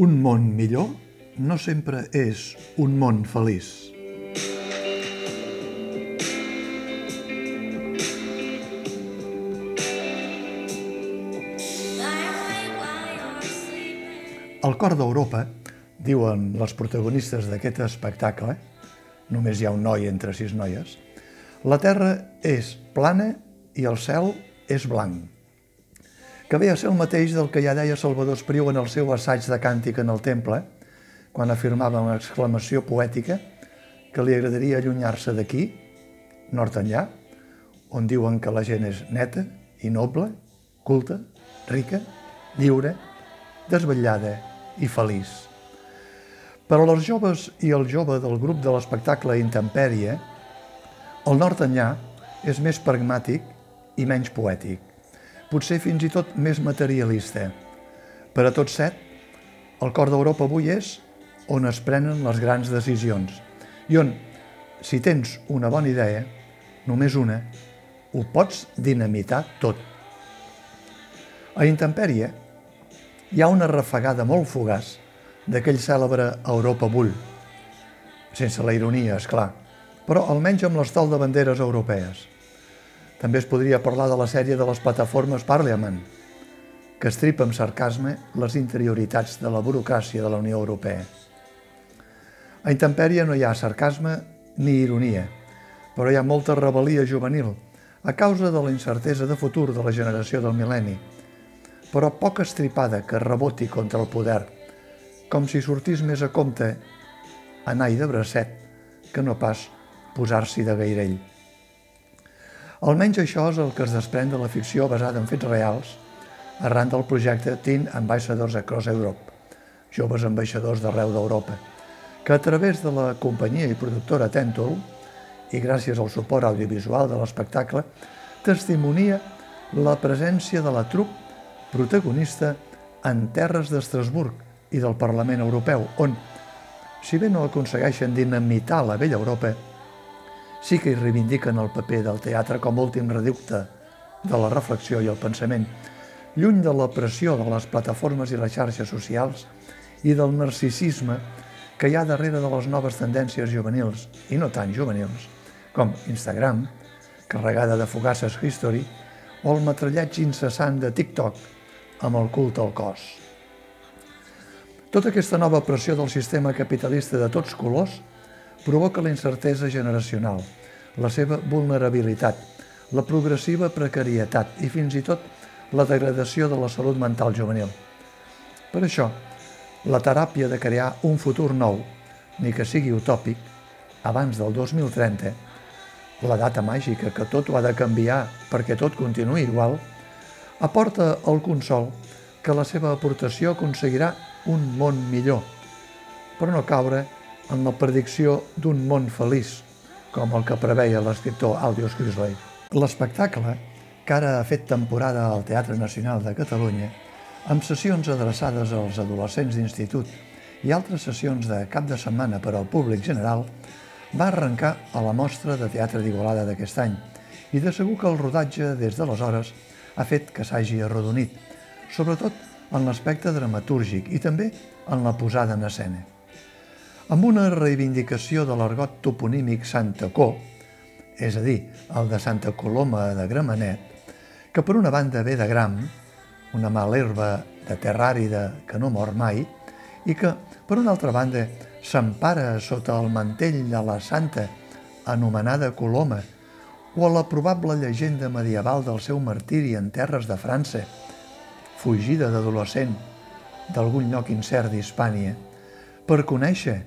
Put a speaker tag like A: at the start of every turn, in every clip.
A: Un món millor no sempre és un món feliç. Al cor d'Europa, diuen les protagonistes d'aquest espectacle, només hi ha un noi entre sis noies, la terra és plana i el cel és blanc. Que ve a ser el mateix del que ja deia Salvador Espriu en el seu assaig de càntic en el temple, quan afirmava una exclamació poètica que li agradaria allunyar-se d'aquí, nord enllà, on diuen que la gent és neta i noble, culta, rica, lliure, desvetllada i feliç. Per a les joves i el jove del grup de l'espectacle Intempèrie, el nord enllà és més pragmàtic i menys poètic, potser fins i tot més materialista. Per a tots set, el cor d'Europa avui és on es prenen les grans decisions i on, si tens una bona idea, només una, ho pots dinamitar tot. A Intempèrie hi ha una refagada molt fugaç d'aquell cèlebre Europa Bull, sense la ironia, és clar, però almenys amb l'estol de banderes europees. També es podria parlar de la sèrie de les plataformes Parliament, que estripa amb sarcasme les interioritats de la burocràcia de la Unió Europea. A Intempèria no hi ha sarcasme ni ironia, però hi ha molta rebel·lia juvenil a causa de la incertesa de futur de la generació del mil·lenni, però poc estripada que reboti contra el poder, com si sortís més a compte anar de bracet que no pas posar-s'hi de gairell. Almenys això és el que es desprèn de la ficció basada en fets reals arran del projecte Teen Ambassadors Across Europe, joves ambaixadors d'arreu d'Europa, que a través de la companyia i productora Tentul i gràcies al suport audiovisual de l'espectacle, testimonia la presència de la trup protagonista en terres d'Estrasburg i del Parlament Europeu, on, si bé no aconsegueixen dinamitar la vella Europa, sí que hi reivindiquen el paper del teatre com últim reducte de la reflexió i el pensament, lluny de la pressió de les plataformes i les xarxes socials i del narcisisme que hi ha darrere de les noves tendències juvenils, i no tan juvenils, com Instagram, carregada de fugasses history, o el matrallatge incessant de TikTok amb el culte al cos. Tota aquesta nova pressió del sistema capitalista de tots colors provoca la incertesa generacional, la seva vulnerabilitat, la progressiva precarietat i fins i tot la degradació de la salut mental juvenil. Per això, la teràpia de crear un futur nou, ni que sigui utòpic, abans del 2030, la data màgica que tot ho ha de canviar perquè tot continuï igual, aporta el consol que la seva aportació aconseguirà un món millor, però no caure en la predicció d'un món feliç, com el que preveia l'escriptor Aldios Crisley. L'espectacle, que ara ha fet temporada al Teatre Nacional de Catalunya, amb sessions adreçades als adolescents d'institut i altres sessions de cap de setmana per al públic general, va arrencar a la mostra de teatre d'Igualada d'aquest any i de segur que el rodatge des d'aleshores ha fet que s'hagi arrodonit, sobretot en l'aspecte dramatúrgic i també en la posada en escena. Amb una reivindicació de l'argot toponímic Santa Co, és a dir, el de Santa Coloma de Gramenet, que per una banda ve de Gram, una mala herba de terra àrida que no mor mai, i que, per una altra banda, s'empara sota el mantell de la santa anomenada Coloma, o a la probable llegenda medieval del seu martiri en terres de França, fugida d'adolescent d'algun lloc incert d'Hispània, per conèixer,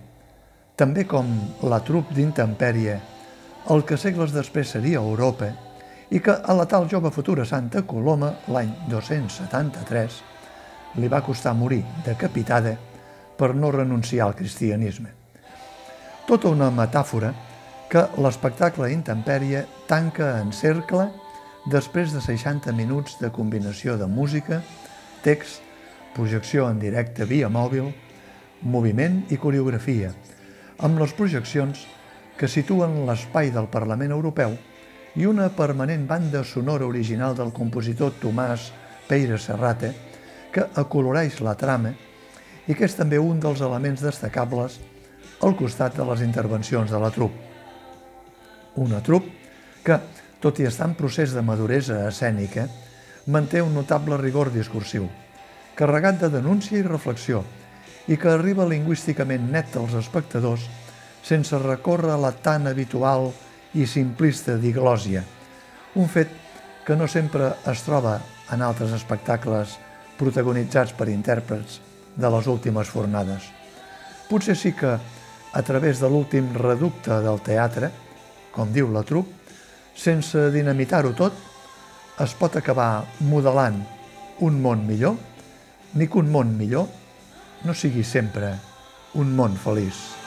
A: també com la trup d'intempèrie, el que segles després seria Europa, i que a la tal jove futura Santa Coloma, l'any 273, li va costar morir decapitada per no renunciar al cristianisme. Tota una metàfora que l'espectacle Intempèrie tanca en cercle després de 60 minuts de combinació de música, text, projecció en directe via mòbil, moviment i coreografia, amb les projeccions que situen l'espai del Parlament Europeu i una permanent banda sonora original del compositor Tomàs Peire Serrate, que acoloreix la trama i que és també un dels elements destacables al costat de les intervencions de la trup. Una trup que, tot i estar en procés de maduresa escènica, manté un notable rigor discursiu, carregat de denúncia i reflexió, i que arriba lingüísticament net als espectadors sense recórrer a la tan habitual i simplista diglòsia, un fet que no sempre es troba en altres espectacles protagonitzats per intèrprets de les últimes fornades. Potser sí que, a través de l'últim reducte del teatre, com diu la trup, sense dinamitar-ho tot, es pot acabar modelant un món millor, ni que un món millor no sigui sempre un món feliç.